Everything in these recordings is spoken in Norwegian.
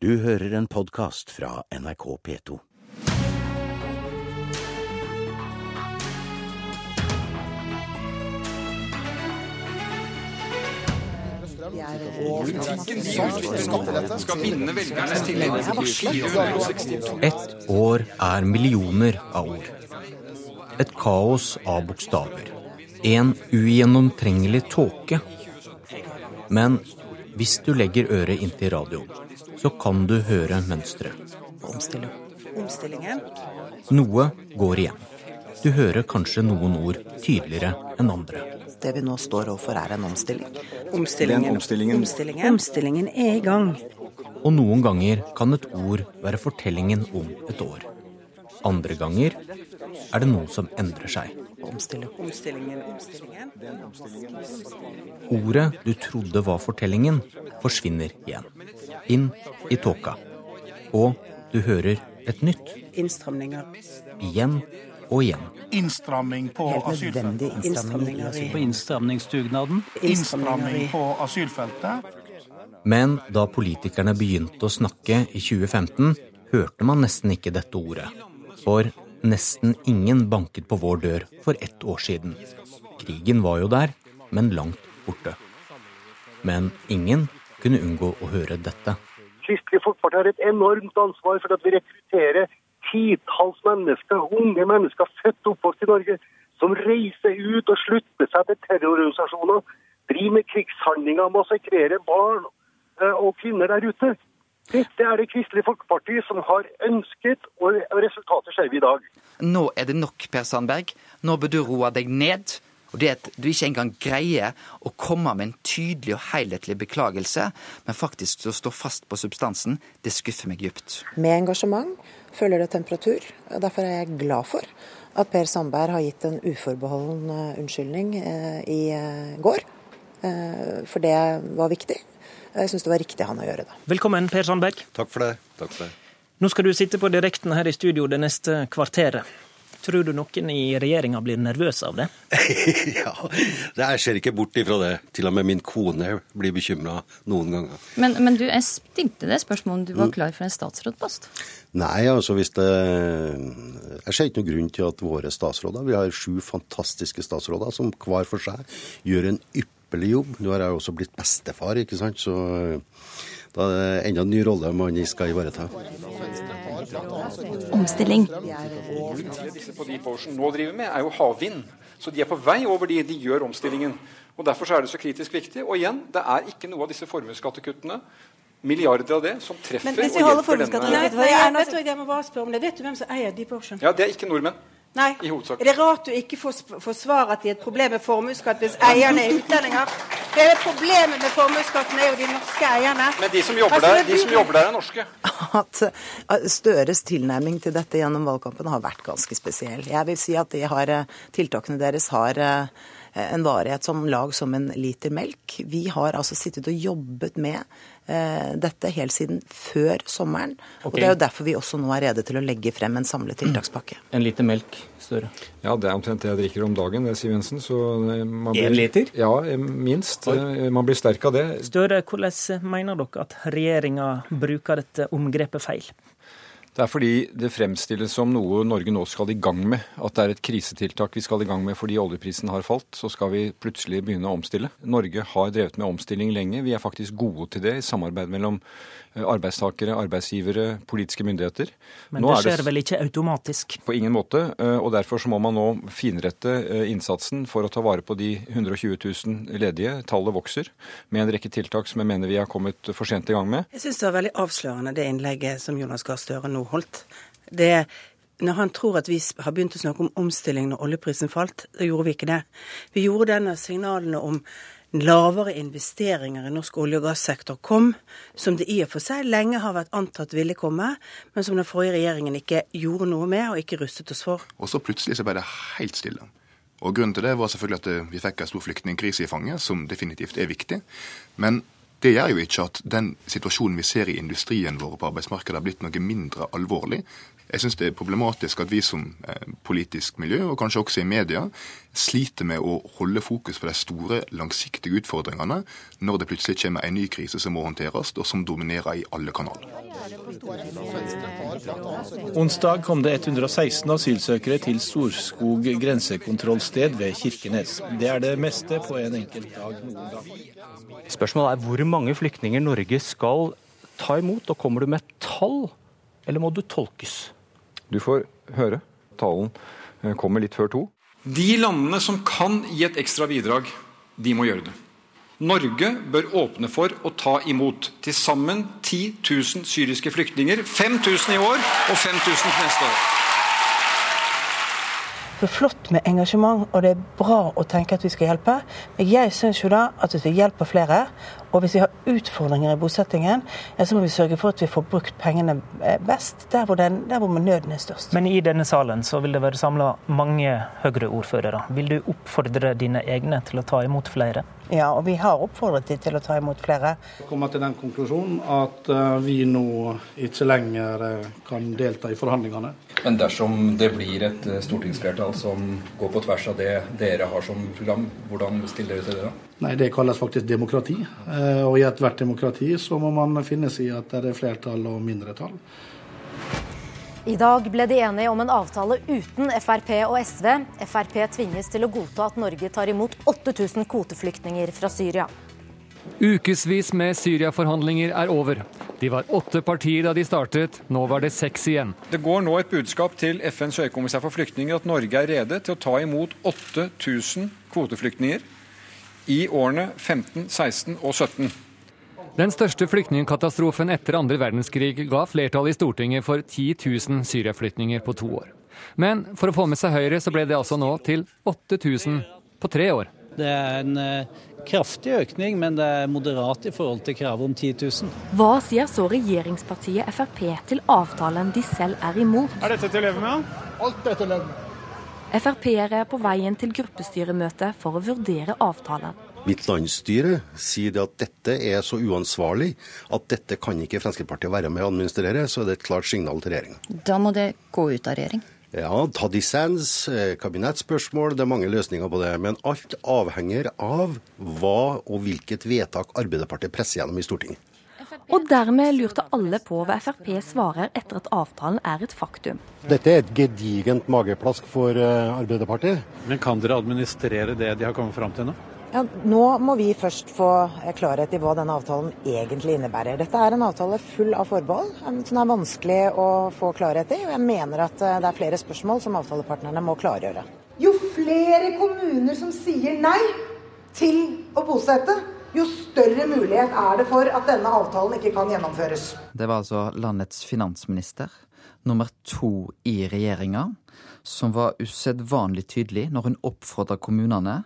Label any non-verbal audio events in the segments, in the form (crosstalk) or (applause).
Du hører en podkast fra NRK P2. Ett år er millioner av ord. Et kaos av bokstaver. En ugjennomtrengelig tåke. Men hvis du legger øret inntil radioen, så kan du høre mønsteret. Omstilling. Omstillingen. Noe går igjen. Du hører kanskje noen ord tydeligere enn andre. Det vi nå står overfor, er en omstilling. Omstillingen. Omstillingen. Omstillingen er i gang. Og noen ganger kan et ord være fortellingen om et år. Andre ganger er det noe som endrer seg. Ordet du trodde var fortellingen, forsvinner igjen. Inn i tåka. Og du hører et nytt. Innstramninger. Igjen og igjen. Innstramming på asylfeltet. Innstramninger asyl. innstramningsdugnaden. Innstramming på asylfeltet. Men da politikerne begynte å snakke i 2015, hørte man nesten ikke dette ordet. For nesten ingen banket på vår dør for ett år siden. Krigen var jo der, men langt borte. Men ingen kunne unngå å høre dette. Kristelig Folkeparti har et enormt ansvar for at vi rekrutterer titalls mennesker, unge mennesker født og oppvokst i Norge, som reiser ut og slutter seg til terrororganisasjoner, driver med krigshandlinger, massakrerer barn eh, og kvinner der ute. Dette er det Kristelig Folkeparti som har ønsket, og resultatet ser vi i dag. Nå er det nok, Per Sandberg. Nå bør du roe deg ned. Og det at du ikke engang greier å komme med en tydelig og helhetlig beklagelse, men faktisk å stå fast på substansen, det skuffer meg dypt. Med engasjement følger det temperatur. og Derfor er jeg glad for at Per Sandberg har gitt en uforbeholden eh, unnskyldning eh, i eh, går. Eh, For det var viktig. Jeg syns det var riktig han å gjøre det. Velkommen, Per Sandberg. Takk for det. Takk for det. Nå skal du sitte på direkten her i studio det neste kvarteret. Tror du noen i regjeringa blir nervøse av det? (laughs) ja, det jeg ser ikke bort ifra det. Til og med min kone blir bekymra noen ganger. Men, men du, jeg stilte det spørsmålet om du var klar for en statsrådpost. Nei, altså hvis det Jeg ser ikke noen grunn til at våre statsråder Vi har sju fantastiske statsråder som hver for seg gjør en ypperlig jobb. Nå har jeg også blitt bestefar, ikke sant, så da er det enda en ny rolle man skal ivareta. Omstilling. på Deep Ocean nå driver med, er jo havvind. Så de er på vei over de, de gjør omstillingen. Og Derfor så er det så kritisk viktig. Og igjen, det er ikke noe av disse formuesskattekuttene, milliarder av det, som treffer Men hvis og vi holder hjelper formuesskatten denne Nei, vet du jeg må bare spørre om det. Vet du hvem som eier Deep Ocean? Ja, det er ikke nordmenn. Nei. I hovedsak. Er det rart du ikke får svar at det er et problem med formuesskatt hvis eierne er utlendinger? Hele problemet med formuesskatten er jo de norske eierne. Men de som jobber Altså, der, de som jobber der er norske. At Støres tilnærming til dette gjennom valgkampen har vært ganske spesiell. Jeg vil si at de har, eh, tiltakene deres har eh, en varighet som lag som en liter melk. Vi har altså sittet og jobbet med dette helt siden før sommeren. Og det er jo derfor vi også nå er rede til å legge frem en samlet tiltakspakke. En liter melk, Støre. Ja, det er omtrent det jeg drikker om dagen, det, Siv Jensen. Så eh, man En liter? Ja, eh, minst. Oi. Man blir sterk av det. Støre, hvordan mener dere at regjeringa bruker dette omgrepet feil? Det er fordi det fremstilles som noe Norge nå skal i gang med. At det er et krisetiltak vi skal i gang med fordi oljeprisen har falt. Så skal vi plutselig begynne å omstille. Norge har drevet med omstilling lenge. Vi er faktisk gode til det i samarbeid mellom eh, arbeidstakere, arbeidsgivere, politiske myndigheter. Men Nå det er det skjer vel ikke automatisk? På ingen måte. eh, Og derfor så må man nå finrette eh, innsatsen for å ta vare på de 120 000 ledige. Tallet vokser. Med en rekke tiltak som jeg mener vi har kommet for sent i gang med. Jeg syns det var veldig avslørende det innlegget som Jonas Gahr Støre nå holdt. Det, når han tror at vi har begynt å snakke om omstilling når oljeprisen falt, da gjorde vi ikke det. Vi gjorde det når signalene om lavere investeringer i norsk olje- og gassektor kom, som det i og for seg lenge har vært antatt ville komme, men som den forrige regjeringen ikke gjorde noe med og ikke rustet oss for. Og så plutselig så ble det helt stille. Og Grunnen til det var selvfølgelig at vi fikk en stor flyktningkrise i fanget, som definitivt er viktig. Men det gjør jo ikke at den situasjonen vi ser i industrien vår på arbeidsmarkedet har blitt noe mindre alvorlig. Jeg syns det er problematisk at vi som eh, politisk miljø, og kanskje også i media, sliter med å holde fokus på de store, langsiktige utfordringene når det plutselig kommer en ny krise som må håndteres, og som dominerer i alle kanaler. Onsdag kom det 116 asylsøkere til Storskog grensekontrollsted ved Kirkenes. Det er det meste på en enkelt dag noen gang. Spørsmålet er hvor mange flyktninger Norge skal ta imot, og kommer du med tall, eller må du tolkes? Du får høre. Talen eh, kommer litt før to. De landene som kan gi et ekstra bidrag, de må gjøre det. Norge bør åpne for å ta imot til sammen 10 000 syriske flyktninger. 5000 i år og 5000 til neste år. Det er flott med engasjement, og det er bra å tenke at vi skal hjelpe. Men jeg syns jo da at hvis vi hjelper flere, og hvis vi har utfordringer i bosettingen, ja, så må vi sørge for at vi får brukt pengene eh, best der hvor, den, der hvor nøden er størst. Men i denne salen så vil det være samla mange Høyre-ordførere. Vil du oppfordre dine egne til å ta imot flere? Ja, og vi har oppfordret dem til å ta imot flere. Kommer til den konklusjonen at eh, vi nå ikke lenger eh, kan delta i forhandlingene. Men dersom det blir et eh, stortingsflertall som går på tvers av det dere har som program, hvordan stiller dere til det da? Nei, Det kalles faktisk demokrati. Og i ethvert demokrati så må man finne seg i at det er flertall og mindretall. I dag ble de enige om en avtale uten Frp og SV. Frp tvinges til å godta at Norge tar imot 8000 kvoteflyktninger fra Syria. Ukevis med Syria-forhandlinger er over. De var åtte partier da de startet, nå var det seks igjen. Det går nå et budskap til FNs høykommissær for flyktninger at Norge er rede til å ta imot 8000 kvoteflyktninger i årene 15, 16 og 17. Den største flyktningkatastrofen etter andre verdenskrig ga flertall i Stortinget for 10 000 syriaflyktninger på to år. Men for å få med seg Høyre, så ble det altså nå til 8000 på tre år. Det er en eh, kraftig økning, men det er moderat i forhold til kravet om 10 000. Hva sier så regjeringspartiet Frp til avtalen de selv er imot? Er dette til å leve med? Alt er til å leve med. Frp-ere er på veien til gruppestyremøte for å vurdere avtalen. Mitt landsstyre sier at dette er så uansvarlig at dette kan ikke Fremskrittspartiet være med å administrere, så er det et klart signal til regjeringa. Da må det gå ut av regjering? Ja, ta dissens, eh, kabinettspørsmål, det er mange løsninger på det. Men alt avhenger av hva og hvilket vedtak Arbeiderpartiet presser gjennom i Stortinget. Og dermed lurte alle på hva Frp svarer etter at avtalen er et faktum. Dette er et gedigent mageplask for eh, Arbeiderpartiet. Men kan dere administrere det de har kommet fram til nå? Ja, nå må vi først få klarhet i hva denne avtalen egentlig innebærer. Dette er en avtale full av forbehold, som det er vanskelig å få klarhet i. Og jeg mener at eh, det er flere spørsmål som avtalepartnerne må klargjøre. Jo flere kommuner som sier nei til å bosette, jo større mulighet er det for at denne avtalen ikke kan gjennomføres. Det var altså landets finansminister, nummer to i regjeringa, som var usedvanlig tydelig når hun oppfordra kommunene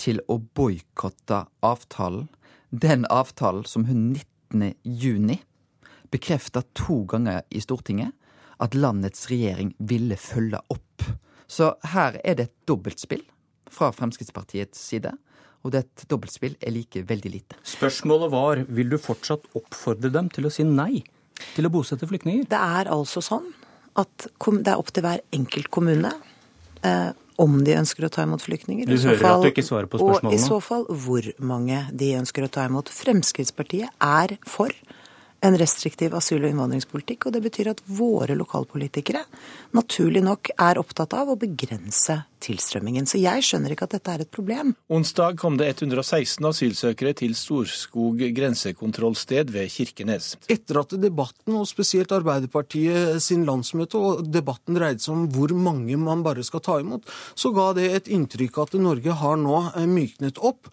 til å boikotte avtalen. Den avtalen som hun 19. juni bekrefta to ganger i Stortinget at landets regjering ville følge opp. Så her er det et dobbeltspill fra Fremskrittspartiets side. Og det er et dobbeltspill jeg liker veldig lite. Spørsmålet var vil du fortsatt oppfordre dem til å si nei til å bosette flyktninger? Det er altså sånn at det er opp til hver enkelt kommune eh, om de ønsker å ta imot flyktninger. Du hører fall, at du ikke svarer på spørsmålene. Og i så fall hvor mange de ønsker å ta imot. Fremskrittspartiet er for en restriktiv asyl- og innvandringspolitikk. Og det betyr at våre lokalpolitikere naturlig nok er opptatt av å begrense tilstrømmingen. Så jeg skjønner ikke at dette er et problem. Onsdag kom det 116 asylsøkere til Storskog grensekontrollsted ved Kirkenes. Etter at debatten, og spesielt Arbeiderpartiet sin landsmøte, og debatten dreide seg om hvor mange man bare skal ta imot, så ga det et inntrykk at Norge har nå myknet opp.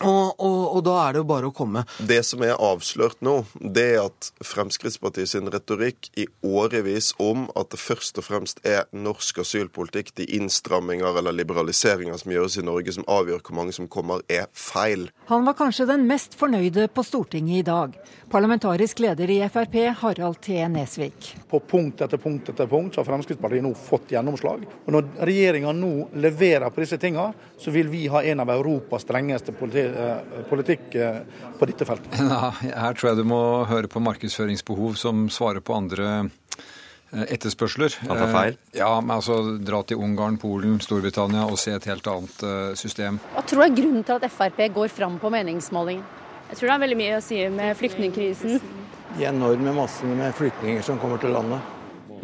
Og, og, og, da er det jo bare å komme. Det som er avslørt nå, det er at Fremskrittspartiet sin retorikk i årevis om at det først og fremst er norsk asylpolitikk, de innstramminger eller liberaliseringer som gjøres i Norge, som avgjør hvor mange som kommer, er feil. Han var kanskje den mest fornøyde på Stortinget i dag. Parlamentarisk leder i Frp, Harald T. Nesvik. På punkt etter punkt etter punkt så har Fremskrittspartiet nå fått gjennomslag. Og når regjeringa nå leverer på disse tinga, så vil vi ha en av Europas strengeste politi politikk på dette feltet. Ja, her tror jeg du må høre på markedsføringsbehov som svarer på andre etterspørsler. Han tar feil? Ja, men altså dra til Ungarn, Polen, Storbritannia og se et helt annet system. Hva tror du er grunnen til at Frp går fram på meningsmålingen? Jeg tror det har veldig mye å si med flyktningkrisen. de enorme massene med flyktninger som kommer til landet.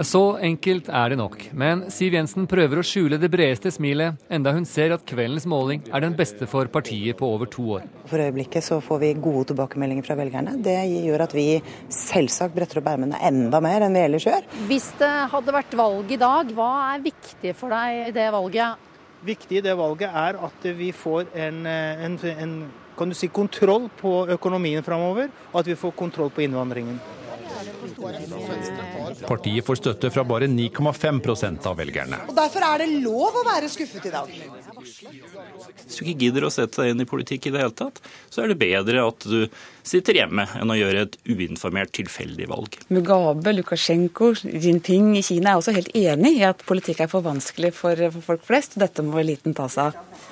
Så enkelt er det nok, men Siv Jensen prøver å skjule det bredeste smilet, enda hun ser at kveldens måling er den beste for partiet på over to år. For øyeblikket så får vi gode tilbakemeldinger fra velgerne. Det gjør at vi selvsagt bretter opp ermene enda mer enn vi ellers gjør. Hvis det hadde vært valg i dag, hva er viktig for deg i det valget? Viktig i det valget er at vi får en, en, en kan du si, kontroll på økonomien framover, og at vi får kontroll på innvandringen. Partiet får støtte fra bare 9,5 av velgerne. Og Derfor er det lov å være skuffet i dag. Hvis du ikke gidder å sette deg inn i politikk i det hele tatt, så er det bedre at du sitter hjemme enn å gjøre et uinformert, tilfeldig valg. Mugabe, Lukasjenko, Jinping i Kina er også helt enig i at politikk er for vanskelig for, for folk flest, dette må eliten ta seg av.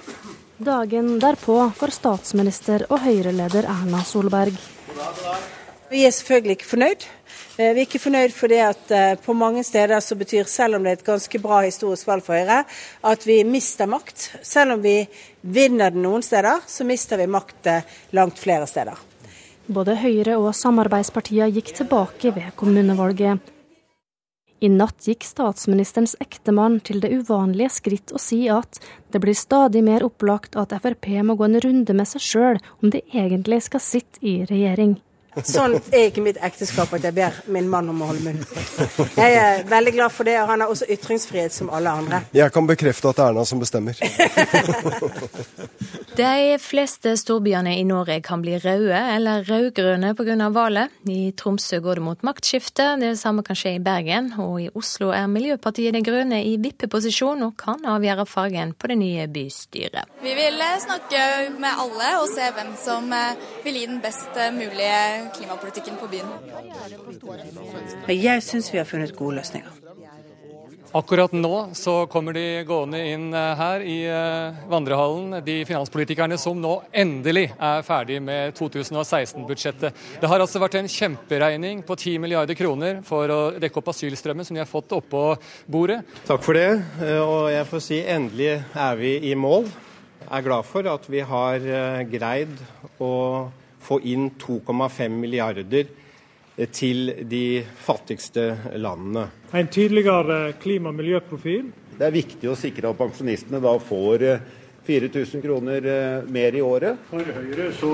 Dagen derpå får statsminister og Høyre-leder Erna Solberg. Vi er selvfølgelig ikke fornøyd. Eh, vi er ikke fornøyd fordi at eh, på mange steder så betyr, selv om det er et ganske bra historisk valg for Høyre, at vi mister makt. Selv om vi vinner den noen steder, så mister vi makt eh, langt flere steder. Både Høyre og samarbeidspartiene gikk tilbake ved kommunevalget. I natt gikk statsministerens ektemann til det uvanlige skritt å si at det blir stadig mer opplagt at Frp må gå en runde med seg sjøl om de egentlig skal sitte i regjering. Sånn er ikke mitt ekteskap at jeg ber min mann om å holde munn. Jeg er veldig glad for det, og han har også ytringsfrihet som alle andre. Jeg kan bekrefte at det er Erna som bestemmer. (laughs) De fleste storbyene i Norge kan bli røde eller rødgrønne pga. valget. I Tromsø går det mot maktskifte, det samme kan skje i Bergen. Og i Oslo er Miljøpartiet De Grønne i vippeposisjon og kan avgjøre fargen på det nye bystyret. Vi vil snakke med alle og se hvem som vil gi den best mulige klimapolitikken på byen. Jeg syns vi har funnet gode løsninger. Akkurat nå så kommer de gående inn eh, her i eh, vandrehallen, de finanspolitikerne som nå endelig er ferdig med 2016-budsjettet. Det har altså vært en kjemperegning på 10 milliarder kroner for å dekke opp asylstrømmen som de har fått oppå bordet. Takk for det, eh, og jeg får si endelig er vi i mål. Jeg er glad for at vi har greid å få inn 2,5 milliarder til de fattigste landene. En tydeligere klima- og miljøprofil. Det er viktig å sikre at pensjonistene da får 4000 kroner mer i året. For Høyre så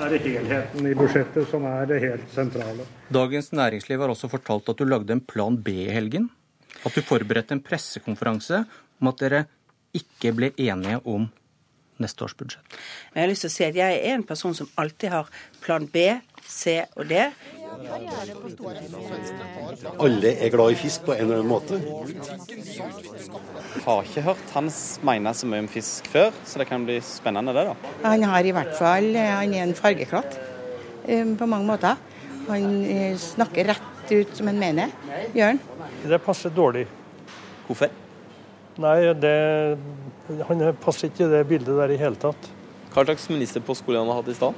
er det helheten i budsjettet som er det helt sentrale. Dagens Næringsliv har også fortalt at du lagde en plan B i helgen. At du forberedte en pressekonferanse om at dere ikke ble enige om neste års budsjett. Jeg har lyst til å si at jeg er en person som alltid har plan B, C og D. Alle er glad i fisk på en eller annen måte. Har ikke hørt hans mene så mye om fisk før, så det kan bli spennende det, da. Han har i hvert fall Han er en fargeklatt på mange måter. Han snakker rett ut som han mener. Gjør han? Det passer dårlig. Hvorfor? Nei, det, han passer ikke i det bildet der i hele tatt. Hva slags ministerpost skulle han ha hatt i stad?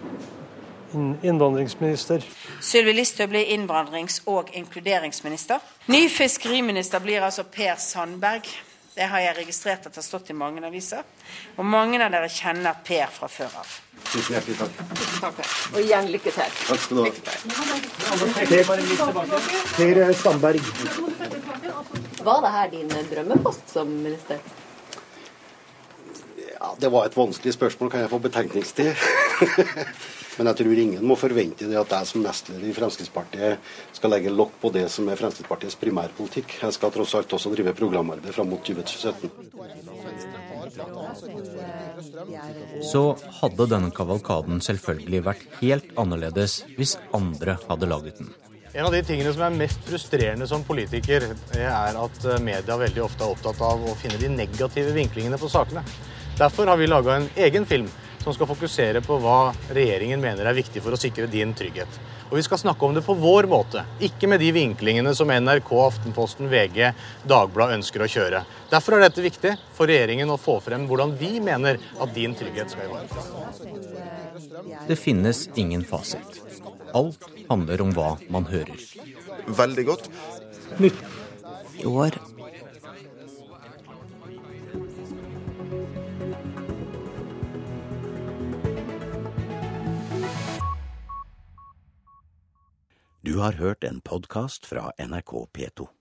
Innvandringsminister. Sylvi Listhaug blir innvandrings- og inkluderingsminister. Ny fiskeriminister blir altså Per Sandberg. Det har jeg registrert at har stått i mange aviser. Og mange av dere kjenner Per fra før av. Tusen hjertelig takk. Takk. Og igjen lykke til. Takk skal du ha. Per Sandberg. Var det her din drømmepost som minister? Ja, Det var et vanskelig spørsmål. Kan jeg få betenkningstid? (laughs) Men jeg tror ingen må forvente det at jeg som nestleder i Fremskrittspartiet skal legge lokk på det som er Fremskrittspartiets primærpolitikk. Jeg skal tross alt også drive programarbeid fram mot 2017. Så hadde denne kavalkaden selvfølgelig vært helt annerledes hvis andre hadde laget den. En av de tingene som er mest frustrerende som politiker, er at media veldig ofte er opptatt av å finne de negative vinklingene på sakene. Derfor har vi laga en egen film som skal fokusere på hva regjeringen mener er viktig for å sikre din trygghet. Og vi skal snakke om det på vår måte, ikke med de vinklingene som NRK, Aftenposten, VG, Dagbladet ønsker å kjøre. Derfor er dette viktig for regjeringen å få frem hvordan vi mener at din trygghet skal ivaretas. Det finnes ingen fasit. Alt handler om hva man hører. Veldig godt. Nytt. I år Du har hørt en podkast fra NRK P2.